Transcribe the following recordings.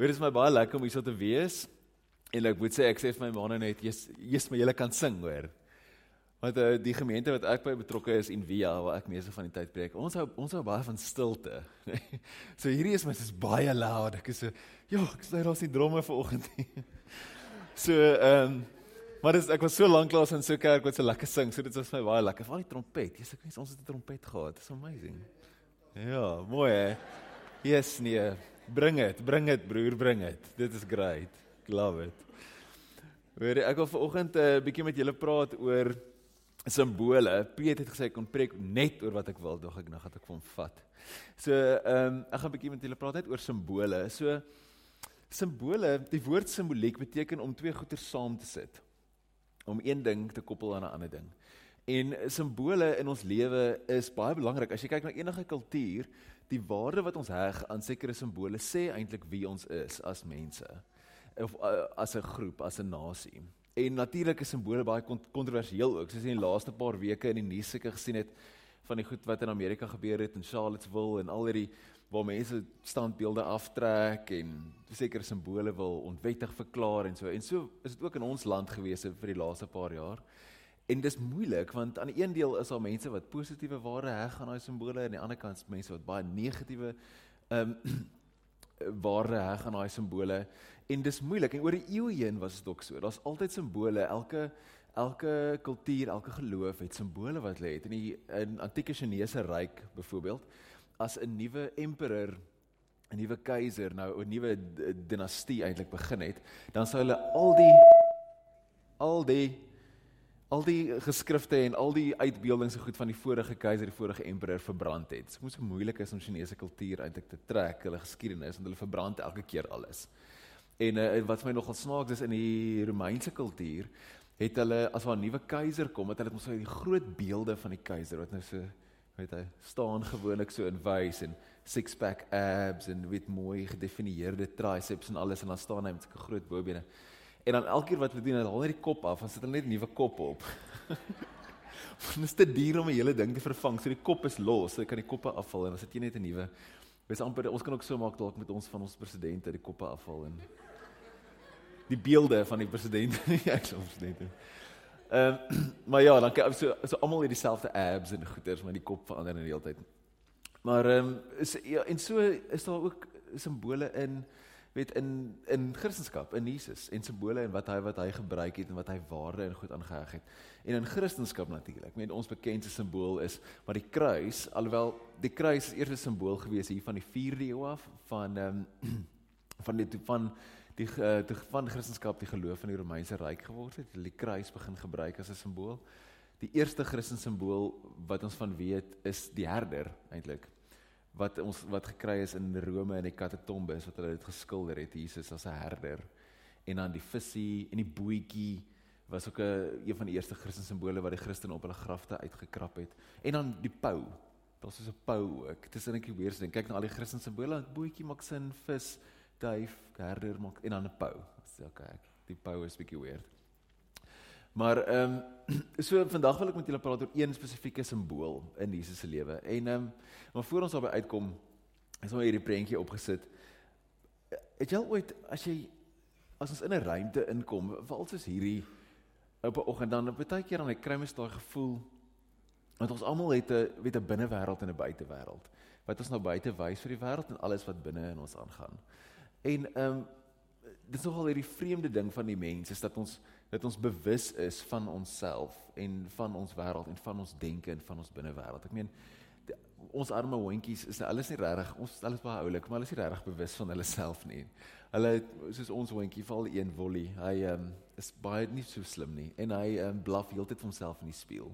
Dit is my baie lekker om hier so te wees. En ek moet sê ek sê vir my manne net, "Jesus, Jesus, my julle kan sing, hoor." Want uh, die gemeente wat ek by betrokke is in Via waar ek meeste van die tyd preek, ons hou ons hou baie van stilte. so hierdie is my dis baie loud. Ek sê, "Ja, ek sê daar's nie dromme vanoggend nie." so ehm um, maar dis ek was so lank lank in so kerk wat so lekker sing. So dit was my baie lekker. Val die trompet. Jesus, ek wens ons het 'n trompet gehad. It's amazing. Ja, mooi hè. Yes, nee. Bring dit, bring dit broer, bring dit. Dit is great. Love it. Hoor ek wil vanoggend 'n uh, eh, bietjie met julle praat oor simbole. Piet het gesê ek kon preek net oor wat ek wil, dog ek nou gaan ek van vat. So, ehm um, ek gaan 'n bietjie met julle praat net oor simbole. So simbole, die woord simboliek beteken om twee goeder saam te sit. Om een ding te koppel aan 'n ander ding. En simbole in ons lewe is baie belangrik. As jy kyk na enige kultuur, die waarde wat ons heg aan sekere simbole sê eintlik wie ons is as mense of uh, as 'n groep, as 'n nasie. En natuurlik is simbole baie kontroversieel ook. Soos in die laaste paar weke in die nuus seker gesien het van die goed wat in Amerika gebeur het in Charlottesville en al hierdie waar mense standbeelde aftrek en sekere simbole wil onwettig verklaar en so. En so is dit ook in ons land gewees vir die laaste paar jaar. En dis moeilik want aan die een deel is daar mense wat positiewe waarde heg aan daai simbole en aan die ander kant is mense wat baie negatiewe ehm um, waarde heg aan daai simbole. En dis moeilik en oor die eeue heen was dit ook so. Daar's altyd simbole. Elke elke kultuur, elke geloof het simbole wat lê het. In die in antieke Chinese ryk byvoorbeeld as 'n nuwe emperor 'n nuwe keiser nou 'n nuwe dinastie eintlik begin het, dan sou hulle al die al die al die geskrifte en al die uitbeeldings so goed van die vorige keiser, die vorige emperor verbrand het. Dit moes so moeilik is om Chinese kultuur eintlik te trek, hulle geskiedenis, want hulle verbrand elke keer alles. En uh, wat vir my nogal snaaks is in die Romeinse kultuur, het hulle as 'n nuwe keiser kom, het hulle mos so die groot beelde van die keiser wat nou so weet hy staan gewoonlik so in wys en six pack abs en weet mooi gedefinieerde triceps en alles en dan staan hy met 'n groot bobene. En dan elke keer wat hulle doen, hulle haal net die kop af, dan sit hulle net nuwe kop op. Want dit is te duur om 'n hele ding te vervang. So die kop is los, so jy kan die koppe afval en dan sit jy net 'n nuwe. Wees amper ons kan ook so maak dalk met ons van ons presidente die koppe afval en die beelde van die president nie ek sou president. Ehm um, maar ja, dan kyk so so almal het dieselfde abs en goeters maar die kop verander in die hele tyd. Maar ehm um, is ja en so is daar ook simbole in weet in in Christendom in Jesus en simbole en wat hy wat hy gebruik het en wat hy waarde en goed aangeheg het. En in Christendom natuurlik. Meen ons bekendste simbool is maar die kruis, alhoewel die kruis is eers 'n simbool gewees hier van die 4de eeu af van ehm um, van die van die uh, die van Christendom die geloof van die Romeinse ryk geword het, hulle die kruis begin gebruik as 'n simbool. Die eerste Christen simbool wat ons van weet is die herder eintlik. Wat ons wat gekry is in Rome in die katakombes wat hulle dit geskilder het Jesus as 'n herder. En dan die visie en die bootjie was ook 'n een van die eerste Christen simbole wat die Christene op hulle grafte uitgekrap het. En dan die pau. Daar's so 'n pau ook. Dit is net 'n weer ding. Kyk na al die Christen simbole, bootjie maak sin, vis, duif, herder maak en dan 'n. Dis okay. Ek, die pau is bietjie weird. Maar ehm um, so vandag wil ek met julle praat oor een spesifieke simbool in Jesus se lewe. En ehm um, maar voor ons daarby uitkom, is nou hierdie prentjie opgesit. Het jy al ooit as jy as ons in 'n ruimte inkom, veral soos hierdie op 'n oggend dan baie keer dan ek kry mens daai gevoel want ons almal het 'n weet 'n binnewêreld en 'n buitewêreld. Wat ons nou buite wys vir die wêreld en alles wat binne in ons aangaan. En ehm um, dit is nogal hierdie vreemde ding van die mens is dat ons dat ons bewus is van onsself en van ons wêreld en van ons denke en van ons binnewêreld. Ek meen die, ons arme hondjies is alles nie regtig ons is alles baie oulik, maar hulle is nie regtig bewus van hulle self nie. Hulle soos ons hondjie val een wollie. Hy um, is baie nie so slim nie en hy um, blaf heeltyd vir homself in die spieël.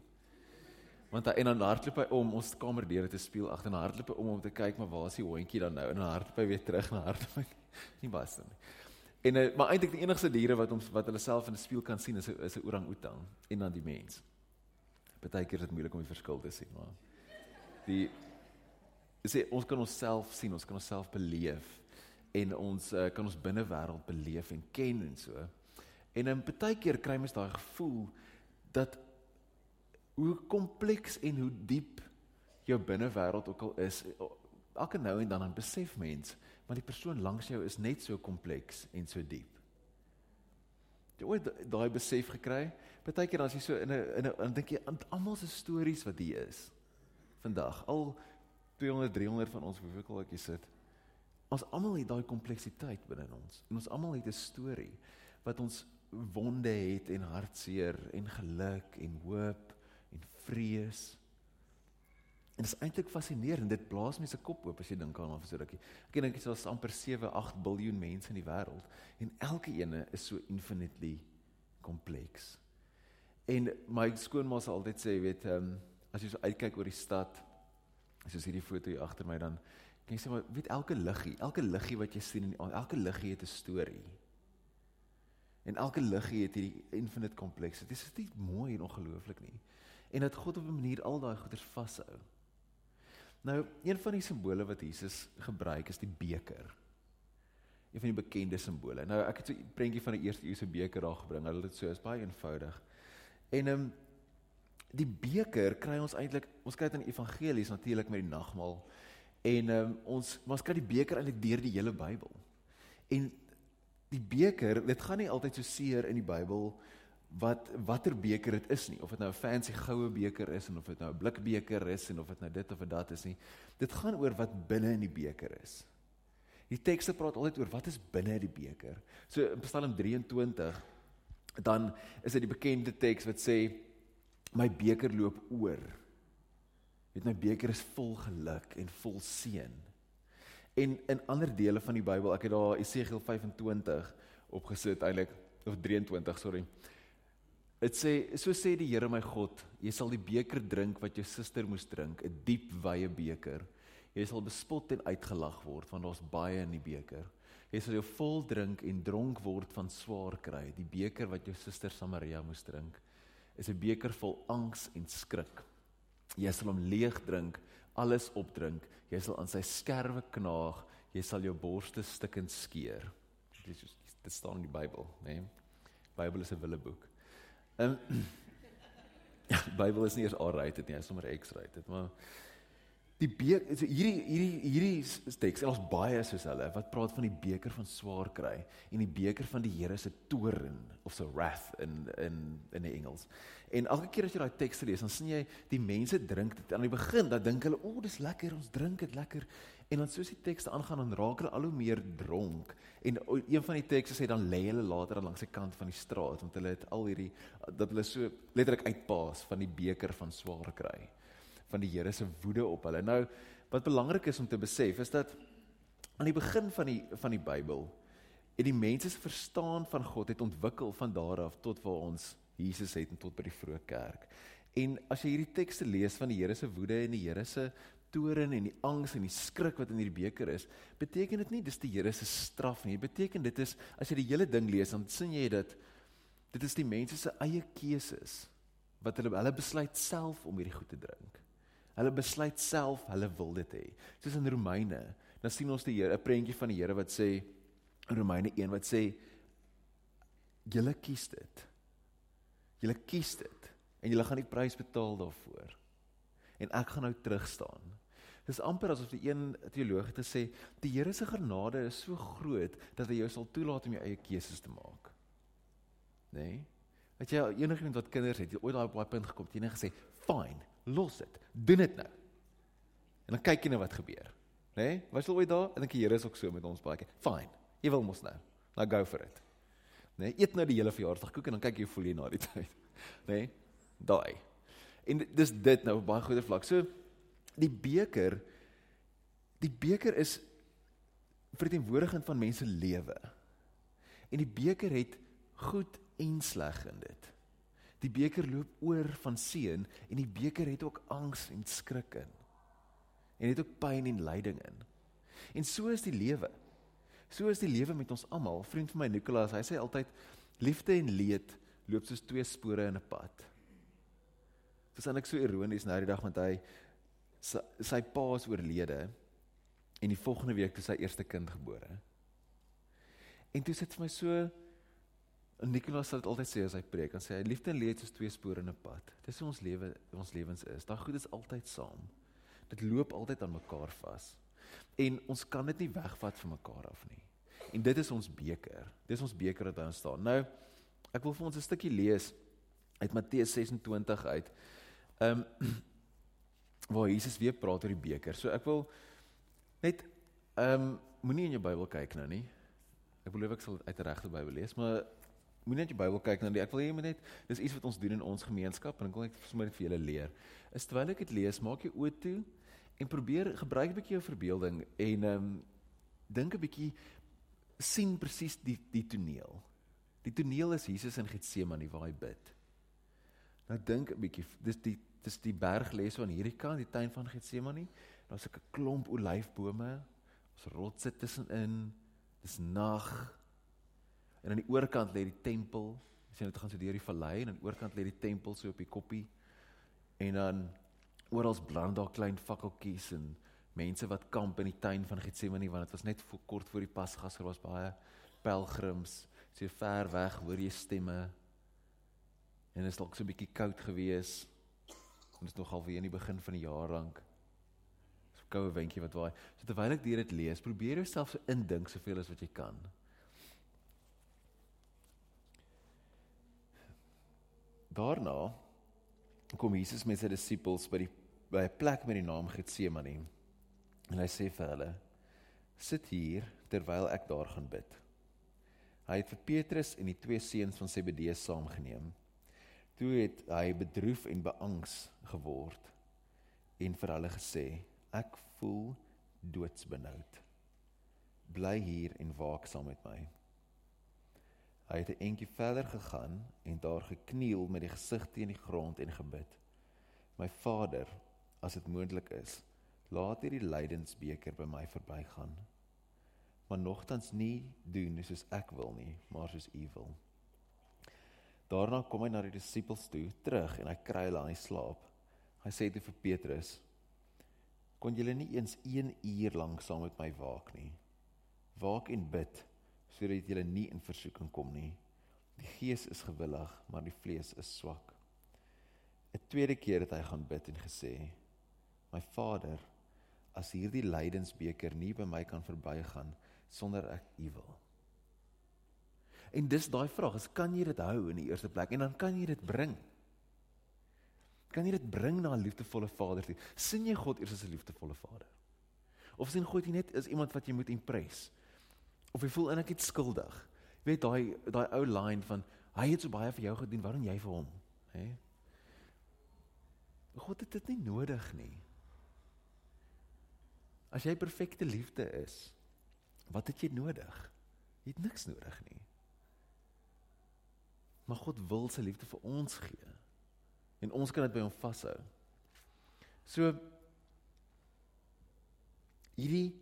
Want hy en dan hardloop hy om ons kamerdeure te speel agter en hardloop hy om om te kyk maar waar is die hondjie dan nou en dan hardloop hy weer terug na hardloop nie was nie. En uh, maar eintlik die enigste diere wat ons wat hulle self in 'n spieël kan sien is 'n is 'n orang-outang en dan die mens. Partykeer is dit moeilik om die verskil te sien, maar die sê ons kan onsself sien, ons kan onsself beleef en ons uh, kan ons binnewêreld beleef en ken en so. En in partykeer kry mens daai gevoel dat hoe kompleks en hoe diep jou binnewêreld ook al is, elke nou en dan dan besef mens maar die persoon langs jou is net so kompleks en so diep. Jy ooit daai besef gekry? Partykeer as jy so in 'n in 'n dan dink jy aan almal se stories wat hier is vandag. Al 200, 300 van ons hoeveel ek sit. Ons almal het daai kompleksiteit binne ons. En ons almal het 'n storie wat ons wonde het en hartseer en geluk en hoop en vrees. En dit is eintlik fascinerend. Dit blaas mense kop oop as jy dink aan of so rukkie. Ek dink dit is al amper 7, 8 miljard mense in die wêreld en elke ene is so infinitely kompleks. En my skoonma sal altyd sê, weet, ehm um, as jy so uitkyk oor die stad, soos hierdie foto hier agter my dan kan jy sê maar weet elke liggie, elke liggie wat jy sien in elke liggie het 'n storie. En elke liggie het hierdie infinite kompleks. Dit is net mooi en ongelooflik nie. En dat God op 'n manier al daai goeders vashou. Nou, een van die simbole wat Jesus gebruik is die beker. Een van die bekende simbole. Nou, ek het so 'n prentjie van die eerste eeuse beker daar gebring. Hulle het dit so is baie eenvoudig. En ehm um, die beker kry ons eintlik, ons kry dit in die evangelies natuurlik met die nagmaal. En ehm um, ons ons kry die beker eintlik deur die hele Bybel. En die beker, dit gaan nie altyd so seer in die Bybel wat watter beker dit is nie. Of dit nou 'n fancy goue beker is en of dit nou 'n blikbeker is en of dit nou dit of dat is nie. Dit gaan oor wat binne in die beker is. Die tekste praat altyd oor wat is binne in die beker. So in Psalm 23 dan is dit die bekende teks wat sê my beker loop oor. Weet my beker is vol geluk en vol seën. En in ander dele van die Bybel ek het daar Esegiel 25 opgesit eintlik of 23 sorry Dit sê so sê die Here my God, jy sal die beker drink wat jou suster moes drink, 'n diep wye beker. Jy sal bespot en uitgelag word want daar's baie in die beker. Jy sal jou vol drink en dronk word van swaar kry. Die beker wat jou suster Samaria moes drink, is 'n beker vol angs en skrik. Jy sal hom leeg drink, alles opdrink. Jy sal aan sy skerwe knaag, jy sal jou borste stikkend skeer. Dit is dit staan in die Bybel, né? Nee? Bybel is 'n willeboek. Ehm um, ja, die Bybel is nie eers A-rated nie, hy is sommer X-rated, maar die beker hierdie hierdie hierdie teks, ons baie soos hulle wat praat van die beker van swaar kry en die beker van die Here se toorn of so wrath in in in die Engels. En elke keer as jy daai teks lees, dan sien jy die mense drink dit aan die begin, dan dink hulle, "O, oh, dis lekker, ons drink dit lekker." En dan soos die tekste aangaan, dan raak hulle al hoe meer dronk. En een van die tekste sê dan lê hulle later langs die kant van die straat want hulle het al hierdie dat hulle so letterlik uitpaas van die beker van swaar kry van die Here se woede op hulle. Nou wat belangrik is om te besef is dat aan die begin van die van die Bybel het die mense se verstaan van God het ontwikkel van daar af tot waar ons Jesus het en tot by die vroeë kerk. En as jy hierdie tekste lees van die Here se woede en die Here se toren en die angs en die skrik wat in hierdie beker is, beteken dit nie dis die Here se straf nie. Dit beteken dit is as jy die hele ding lees, dan sien jy dat dit is die mense se eie keuses wat hulle hulle besluit self om hierdie goed te drink. Hulle besluit self hulle wil dit hê. Soos in Romeine, dan sien ons die Here, 'n prentjie van die Here wat sê in Romeine 1 wat sê julle kies dit. Julle kies dit en julle gaan die prys betaal daarvoor. En ek gaan nou terug staan Dis amper asof die een teoloog het gesê die Here se genade is so groot dat hy jou sal toelaat om jou eie keuses te maak. Nê? Nee? Het jy enigiemand wat kinders het, jy ooit daai baie punt gekom, jy net gesê, "Fine, los dit. Doen dit nou." En dan kyk jy net wat gebeur. Nê? Nee? Was jy ooit daar? Ek dink die Here is ook so met ons baie keer. Fine. Jy wil mos nou. Nou go for it. Nê? Nee? Eet nou die hele verjaarsdagkoek en dan kyk jy hoe voel jy na die tyd. Nê? Nee? Daai. En dis dit nou op baie goeie vlak. So die beker die beker is verteenwoordigend van mense lewe. En die beker het goed en sleg in dit. Die beker loop oor van seën en die beker het ook angs en skrik in. En het ook pyn en lyding in. En so is die lewe. So is die lewe met ons almal. Vriend van my Nikolaas, hy sê altyd liefde en leed loop soos twee spore in 'n pad. Dit is eintlik so ironies nou die dag want hy sy, sy pa is oorlede en die volgende week het sy eerste kind gebore. En toe sit vir my so en Nikolaas sal dit altyd sê as hy preek, dan sê hy liefde en leed is twee spore in 'n pad. Dis hoe ons lewe ons lewens is. Daai goed is altyd saam. Dit loop altyd aan mekaar vas. En ons kan dit nie wegvat van mekaar af nie. En dit is ons beker. Dis ons beker wat daar staan. Nou, ek wil vir ons 'n stukkie lees uit Matteus 26 uit. Ehm um, waar Jesus weer praat oor die beker. So ek wil net ehm um, moenie in jou Bybel kyk nou nie. Ek belowe ek sal uit die regte Bybel lees, maar moenie net jou Bybel kyk nou. Ek wil hê jy moet net dis iets wat ons doen in ons gemeenskap en ek wil net sommer vir julle leer. Is terwyl ek dit lees, maak jy oë toe en probeer gebruik 'n bietjie jou verbeelding en ehm um, dink 'n bietjie sien presies die die toneel. Die toneel is Jesus in Getsemane waar hy bid. Nou dink 'n bietjie, dis die dis die berg lê so aan hierdie kant, die tuin van Getsemane. Daar's 'n klomp olyfbome. Ons rotse tussenin. Dis nag. En aan die oorkant lê die tempel. As jy net gaan so deur die vallei en aan die oorkant lê die tempel so op die koppie. En dan oral brand daar klein fakkeltjies en mense wat kamp in die tuin van Getsemane want dit was net voor, kort voor die Pasga, so was baie pelgrims. So ver weg hoor jy stemme. En dit is dalk so 'n bietjie koud gewees. Dit is nog half weer in die begin van die jaar lank. So koue windjie wat waai. So terwyl ek dit lees, probeer jouself so indink soveel as wat jy kan. Daarna kom Jesus met sy disippels by die by 'n plek met die naam Getsemane. En hy sê vir hulle: "Sit hier terwyl ek daar gaan bid." Hy het vir Petrus en die twee seuns van Zebedeus saamgeneem. Toe het hy bedroef en beangs geword en vir hulle gesê: "Ek voel doodsbenoud. Bly hier en waak saam met my." Hy het 'n entjie verder gegaan en daar gekniel met die gesig teen die grond en gebid: "My Vader, as dit moontlik is, laat hierdie lydensbeker by my verbygaan. Maar nogtans nie doen soos ek wil nie, maar soos U wil. Daarna kom hy na die disippels toe, terug en hy kry hulle aan die slaap. Hy sê toe vir Petrus: "Kon julle nie eens 1 uur lank saam met my waak nie? Waak en bid sodat julle nie in versoeking kom nie. Die gees is gewillig, maar die vlees is swak." 'n Tweede keer het hy gaan bid en gesê: "My Vader, as hierdie lydensbeker nie by my kan verbygaan sonder ek u wil. En dis daai vraag, is kan jy dit hou in die eerste plek en dan kan jy dit bring. Kan jy dit bring na 'n liefdevolle Vader toe? sien jy God eers as 'n liefdevolle Vader? Of sien God jy net as iemand wat jy moet impress? Of jy voel eintlik skuldig? Jy weet daai daai ou line van hy het so baie vir jou gedoen, waarom jy vir hom, hè? God het dit nie nodig nie. As jy perfekte liefde is, wat het jy nodig? Jy het niks nodig nie. Maar God wil sy liefde vir ons gee. En ons kan dit by hom vashou. So hierdie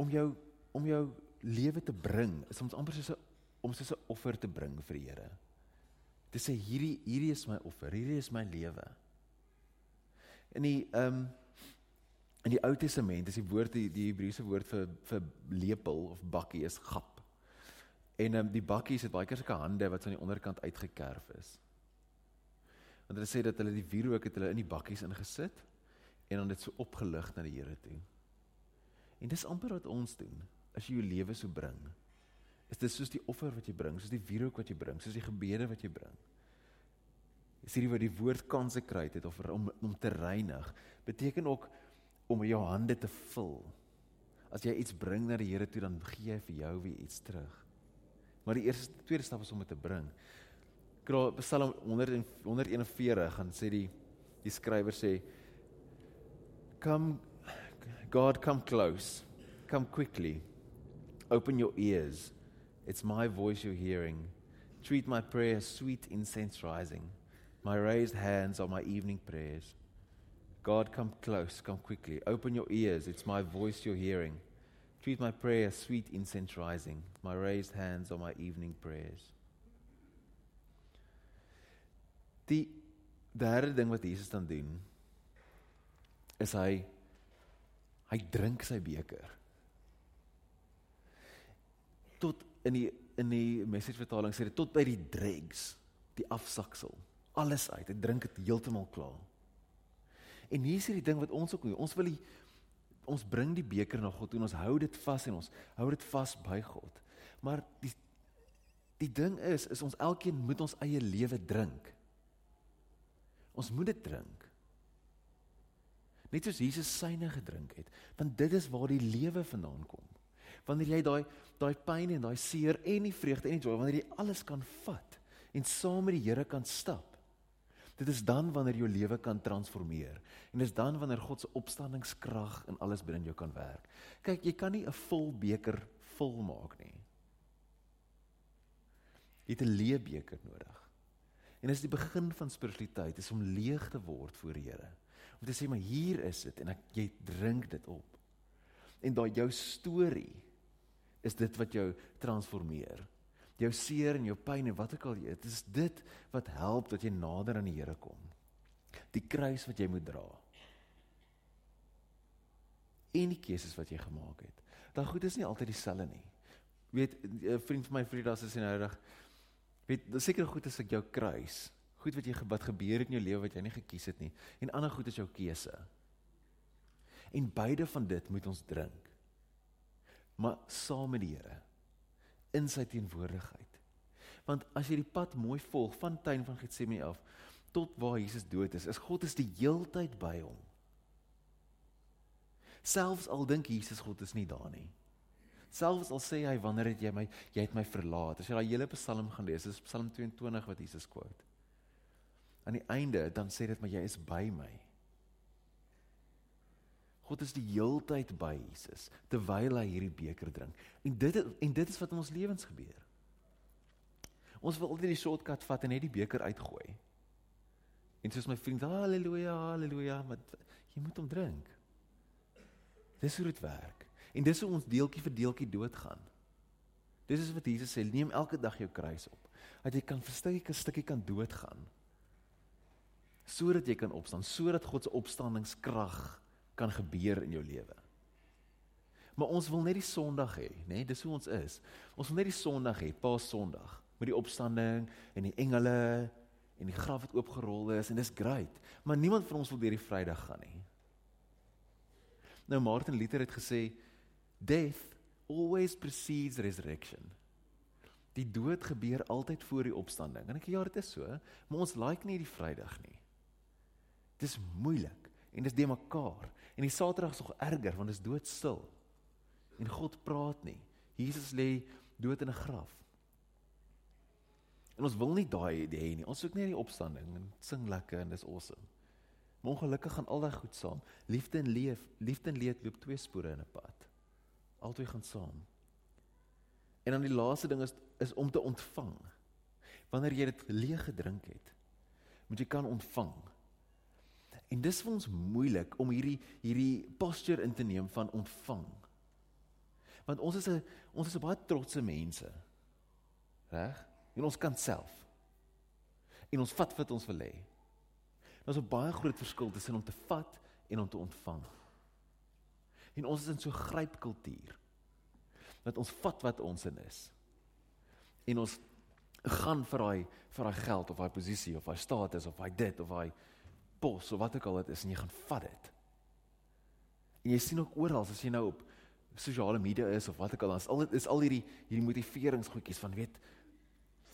om jou om jou lewe te bring, is ons amper soos 'n om soos 'n offer te bring vir die Here. Te sê hierdie hierdie is my offer, hierdie is my lewe. In die ehm um, In die Ou Testament is die woord die, die Hebreëse woord vir vir lepel of bakkie is gap. En um, die bakkies het baie keer sulke hande wat aan die onderkant uitgekerf is. Want hulle sê dat hulle die wierook het hulle in die bakkies ingesit en dan dit so opgelig na die Here toe. En dis amper wat ons doen as jy jou lewe so bring. Is dit soos die offer wat jy bring, soos die wierook wat jy bring, soos die gebede wat jy bring. Is hierdie wat die woord consecrate het of om om te reinig, beteken ook om jou hande te vul. As jy iets bring na die Here toe, dan gee hy vir jou weer iets terug. Maar die eerste tweede stap is om dit te bring. Psalm 141 gaan sê die die skrywer sê Come God come close. Come quickly. Open your ears. It's my voice you're hearing. Treat my prayer sweet incense rising. My raised hands are my evening prayers. God, come close, come quickly. Open your ears. It's my voice you're hearing. Treat my prayer sweet incense rising. My raised hands are my evening prayers. Die derde ding wat Jesus dan doen is hy hy drink sy beker. Tot in die in die message vertaling sê dit tot by die dregs, die afsaksel, alles uit. Hy drink dit heeltemal klaar. En hier is hierdie ding wat ons ook doen. Ons wil die ons bring die beker na God toe en ons hou dit vas en ons hou dit vas by God. Maar die die ding is is ons elkeen moet ons eie lewe drink. Ons moet dit drink. Net soos Jesus syne gedrink het, want dit is waar die lewe vandaan kom. Wanneer jy daai daai pyn en daai seer en die vreugde en die joy, wanneer jy alles kan vat en saam met die Here kan stap. Dit is dan wanneer jou lewe kan transformeer. En dis dan wanneer God se opstandingskrag in alles binne jou kan werk. Kyk, jy kan nie 'n vol beker vol maak nie. Jy het 'n leë beker nodig. En dis die begin van spiritualiteit, is om leeg te word voor die Here. Om te sê maar hier is dit en ek jy drink dit op. En daai jou storie is dit wat jou transformeer. Jou seer en jou pyn en wat ook al jy, dit is dit wat help dat jy nader aan die Here kom. Die kruis wat jy moet dra. En die keuses wat jy gemaak het. Dan goed is nie altyd dieselfde nie. Weet 'n vriend van my Frida sê sy nou reg weet seker goed is ek jou kruis. Goed wat jy wat gebeur het in jou lewe wat jy nie gekies het nie en ander goed is jou keuse. En beide van dit moet ons drink. Maar saam met die Here in sy teenwoordigheid. Want as jy die pad mooi volg van tuin van Getsemane af tot waar Jesus dood is, is God is die heeltyd by hom. Selfs al dink Jesus God is nie daar nie. Selfs al sê hy wanneer het jy my jy het my verlaat. As jy daai hele Psalm gaan lees, dis Psalm 22 wat Jesus quote. Aan die einde dan sê dit maar jy is by my. God is die heeltyd by Jesus terwyl hy hierdie beker drink. En dit en dit is wat in ons lewens gebeur. Ons wil altyd die shortcut vat en net die beker uitgooi. En soos my vriend, haleluja, haleluja, maar jy moet hom drink. Dis hoe dit werk. En dis hoe ons deeltjie vir deeltjie doodgaan. Dis is wat Jesus sê, neem elke dag jou kruis op. Dat jy kan vir stukkie stukkie kan doodgaan. Sodat jy kan opstaan, sodat God se opstandingskrag kan gebeur in jou lewe. Maar ons wil net die Sondag hê, nê? Nee? Dis hoe ons is. Ons wil net die Sondag hê, Paas Sondag, met die opstanding en die engele en die graf wat oopgerol is en dis great. Maar niemand van ons wil deur die Vrydag gaan nie. Nou Martin Luther het gesê death always precedes resurrection. Die dood gebeur altyd voor die opstanding. En ek ja, dit is so, maar ons like nie die Vrydag nie. Dis moeilik en dis de mekaar. En die Saterdag is nog erger want dit is doodstil. En God praat nie. Jesus lê dood in 'n graf. En ons wil nie daai hê nie. Ons soek net die opstanding en sing lekker en dis awesome. Maar ongelukkig gaan al daai goed saam. Liefde en leef, liefde en leed loop twee spore in 'n pad. Albei gaan saam. En dan die laaste ding is is om te ontvang. Wanneer jy dit leeg gedrink het, moet jy kan ontvang. En dis vir ons moeilik om hierdie hierdie posture in te neem van ontvang. Want ons is 'n ons is 'n baie trotse mense. Reg? En ons kan self. En ons vat wat ons wil hê. Daar's 'n baie groot verskil tussen om te vat en om te ontvang. En ons is in so grypkultuur dat ons vat wat ons in is. En ons gaan vir daai vir daai geld of daai posisie of daai status of daai dit of daai pos of wat ook al dit is en jy gaan vat dit. En jy sien ook oral as jy nou op sosiale media is of wat ook al is al is al hierdie hierdie motiveringsgoedjies van weet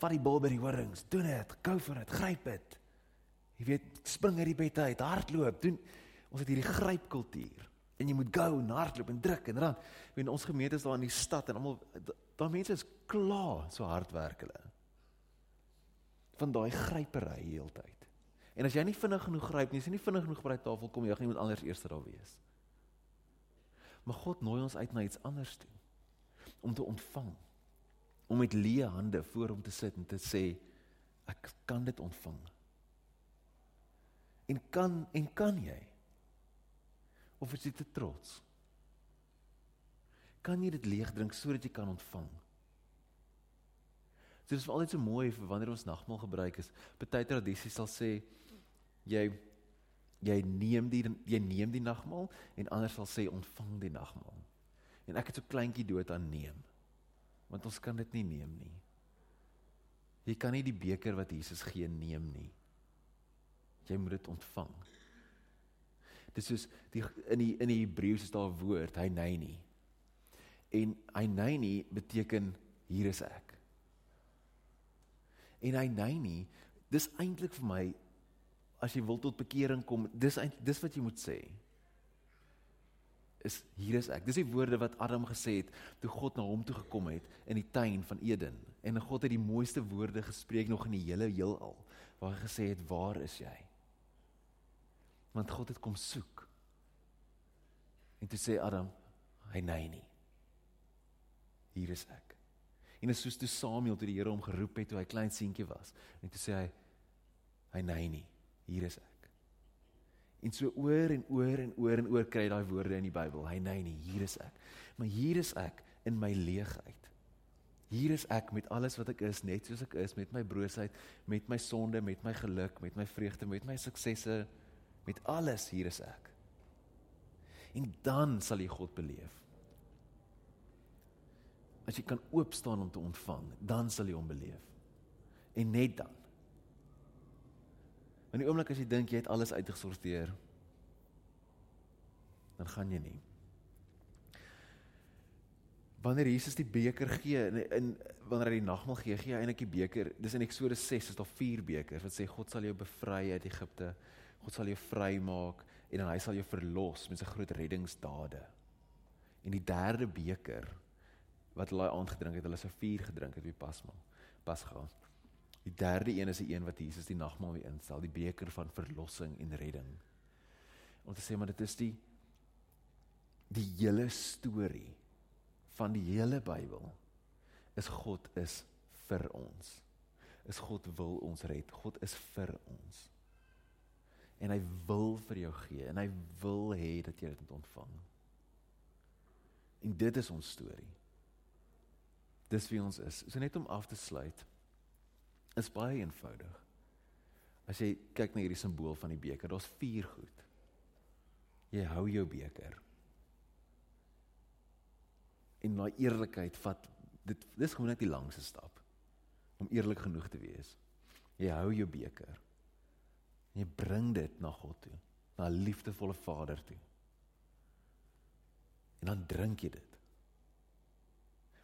vat die bal by die horings, doen dit, go vir dit, gryp dit. Jy weet, spring uit die bed uit, hardloop, doen ons het hierdie grypkultuur. En jy moet go en hardloop en druk en dan, weet ons gemeente is daar in die stad en almal daar mense is klaar so hard werk hulle. Van daai grypery heeltyd. En as jy nie vinnig genoeg gryp nie, as jy nie vinnig genoeg by die tafel kom, jy gaan iemand anders eers daar wees. Maar God nooi ons uit na iets anders toe. Om te ontvang. Om met leë hande voor hom te sit en te sê ek kan dit ontvang. En kan en kan jy? Of is jy te trots? Kan jy dit leeg drink sodat jy kan ontvang? So, dit is altyd so mooi vir wanneer ons nagmaal gebruik is. Party tradisies sal sê jy jy neem die jy neem die nagmaal en ander sal sê ontvang die nagmaal. En ek het so kleintjie dood aan neem. Want ons kan dit nie neem nie. Jy kan nie die beker wat Jesus gee neem nie. Jy moet dit ontvang. Dit is soos die in die in die Hebreëus is daar 'n woord, hy nei nie. En hy nei nie beteken hier is ek. En hy nei nie, dis eintlik vir my as jy wil tot bekering kom, dis eintlik dis wat jy moet sê. Is hier is ek. Dis die woorde wat Adam gesê het toe God na hom toe gekom het in die tuin van Eden. En God het die mooiste woorde gespreek nog in die hele heelal waar hy gesê het, "Waar is jy?" Want God het kom soek. En toe sê Adam, "Hy nei nie. Hier is ek." En is soos toe Samuel toe die Here hom geroep het toe hy klein seentjie was. En toe sê hy, "Hy nei nie. Hier is ek." En so oor en oor en oor en oor kry daai woorde in die Bybel. Hy nei nie, hier is ek. Maar hier is ek in my leegheid. Hier is ek met alles wat ek is, net soos ek is, met my broosheid, met my sonde, met my geluk, met my vreugde, met my suksesse, met alles hier is ek. En dan sal jy God beleef. As jy kan oop staan om te ontvang, dan sal jy hom beleef. En net dan. In die oomblik as jy dink jy het alles uitgesorteer, dan gaan jy nie wanneer Jesus die beker gee en, en wanneer hy die nagmaal gee, gee hy eintlik die beker. Dis in Eksodus 6 is daar vier bekers wat sê God sal jou bevry uit Egipte. God sal jou vrymaak en dan hy sal jou verlos met sy groot reddingsdade. En die derde beker wat hulle aand gedrink het, hulle se vier gedrink het wie pasmaal. Pasga. Die derde een is die een wat Jesus die nagmaal weer instel, die beker van verlossing en redding. Om te sê maar dit is die die hele storie van die hele Bybel is God is vir ons. Is God wil ons red. God is vir ons. En hy wil vir jou gee en hy wil hê dat jy dit moet ontvang. En dit is ons storie. Dis wie ons is. So net om af te sluit is baie eenvoudig. As jy kyk na hierdie simbool van die beker, daar's vier goed. Jy hou jou beker en daai eerlikheid vat dit dis gewoon net die langste stap om eerlik genoeg te wees. Jy hou jou beker. En jy bring dit na God toe, na 'n liefdevolle Vader toe. En dan drink jy dit.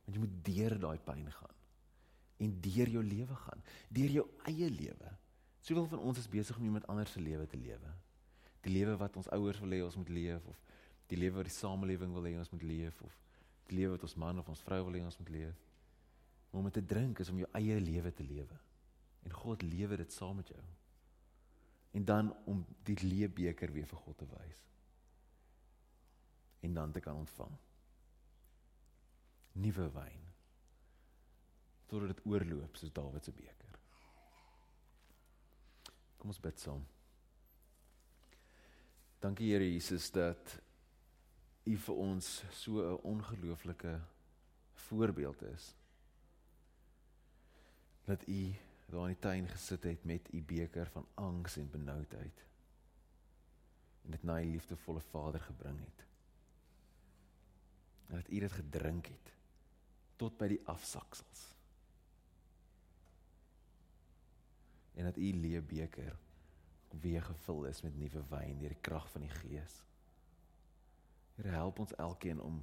Want jy moet deur daai pyn gaan en deur jou lewe gaan, deur jou eie lewe. Soveel van ons is besig om iemand anders se lewe te lewe. Die lewe wat ons ouers wil hê ons moet leef of die lewe wat die samelewing wil hê ons moet leef of die lewe wat ons man of ons vrou wil hê ons moet leef. Om dit te drink is om jou eie lewe te lewe. En God lewe dit saam met jou. En dan om die leebeker weer vir God te wys. En dan te kan ontvang. Nuwe wyn. Totdat dit oorloop soos Dawid se beker. Kom ons bid saam. Dankie Here Jesus dat U vir ons so 'n ongelooflike voorbeeld is. Dat U daar in die tuin gesit het met U beker van angs en benoudheid en dit na U liefdevolle Vader gebring het. En dat U dit gedrink het tot by die afsaksels. En dat U leë beker weer gevul is met nuwe wyn deur die krag van die Gees. Here help ons elkeen om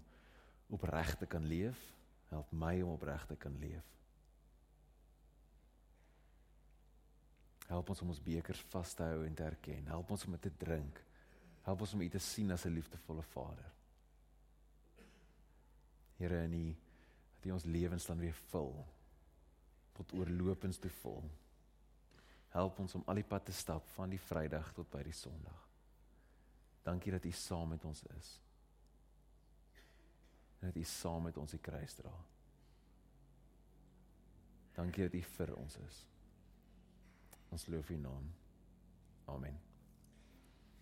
opreg te kan leef. Help my om opreg te kan leef. Help ons om ons bekers vas te hou en te erken. Help ons om dit te drink. Help ons om U te sien as 'n liefdevolle Vader. Here in U dat U ons lewens dan weer vul tot oorlopends te vul. Help ons om al die pad te stap van die Vrydag tot by die Sondag. Dankie dat U saam met ons is en dat U saam met ons die kruis dra. Dankie dat U vir ons is. Ons loof U naam. Amen.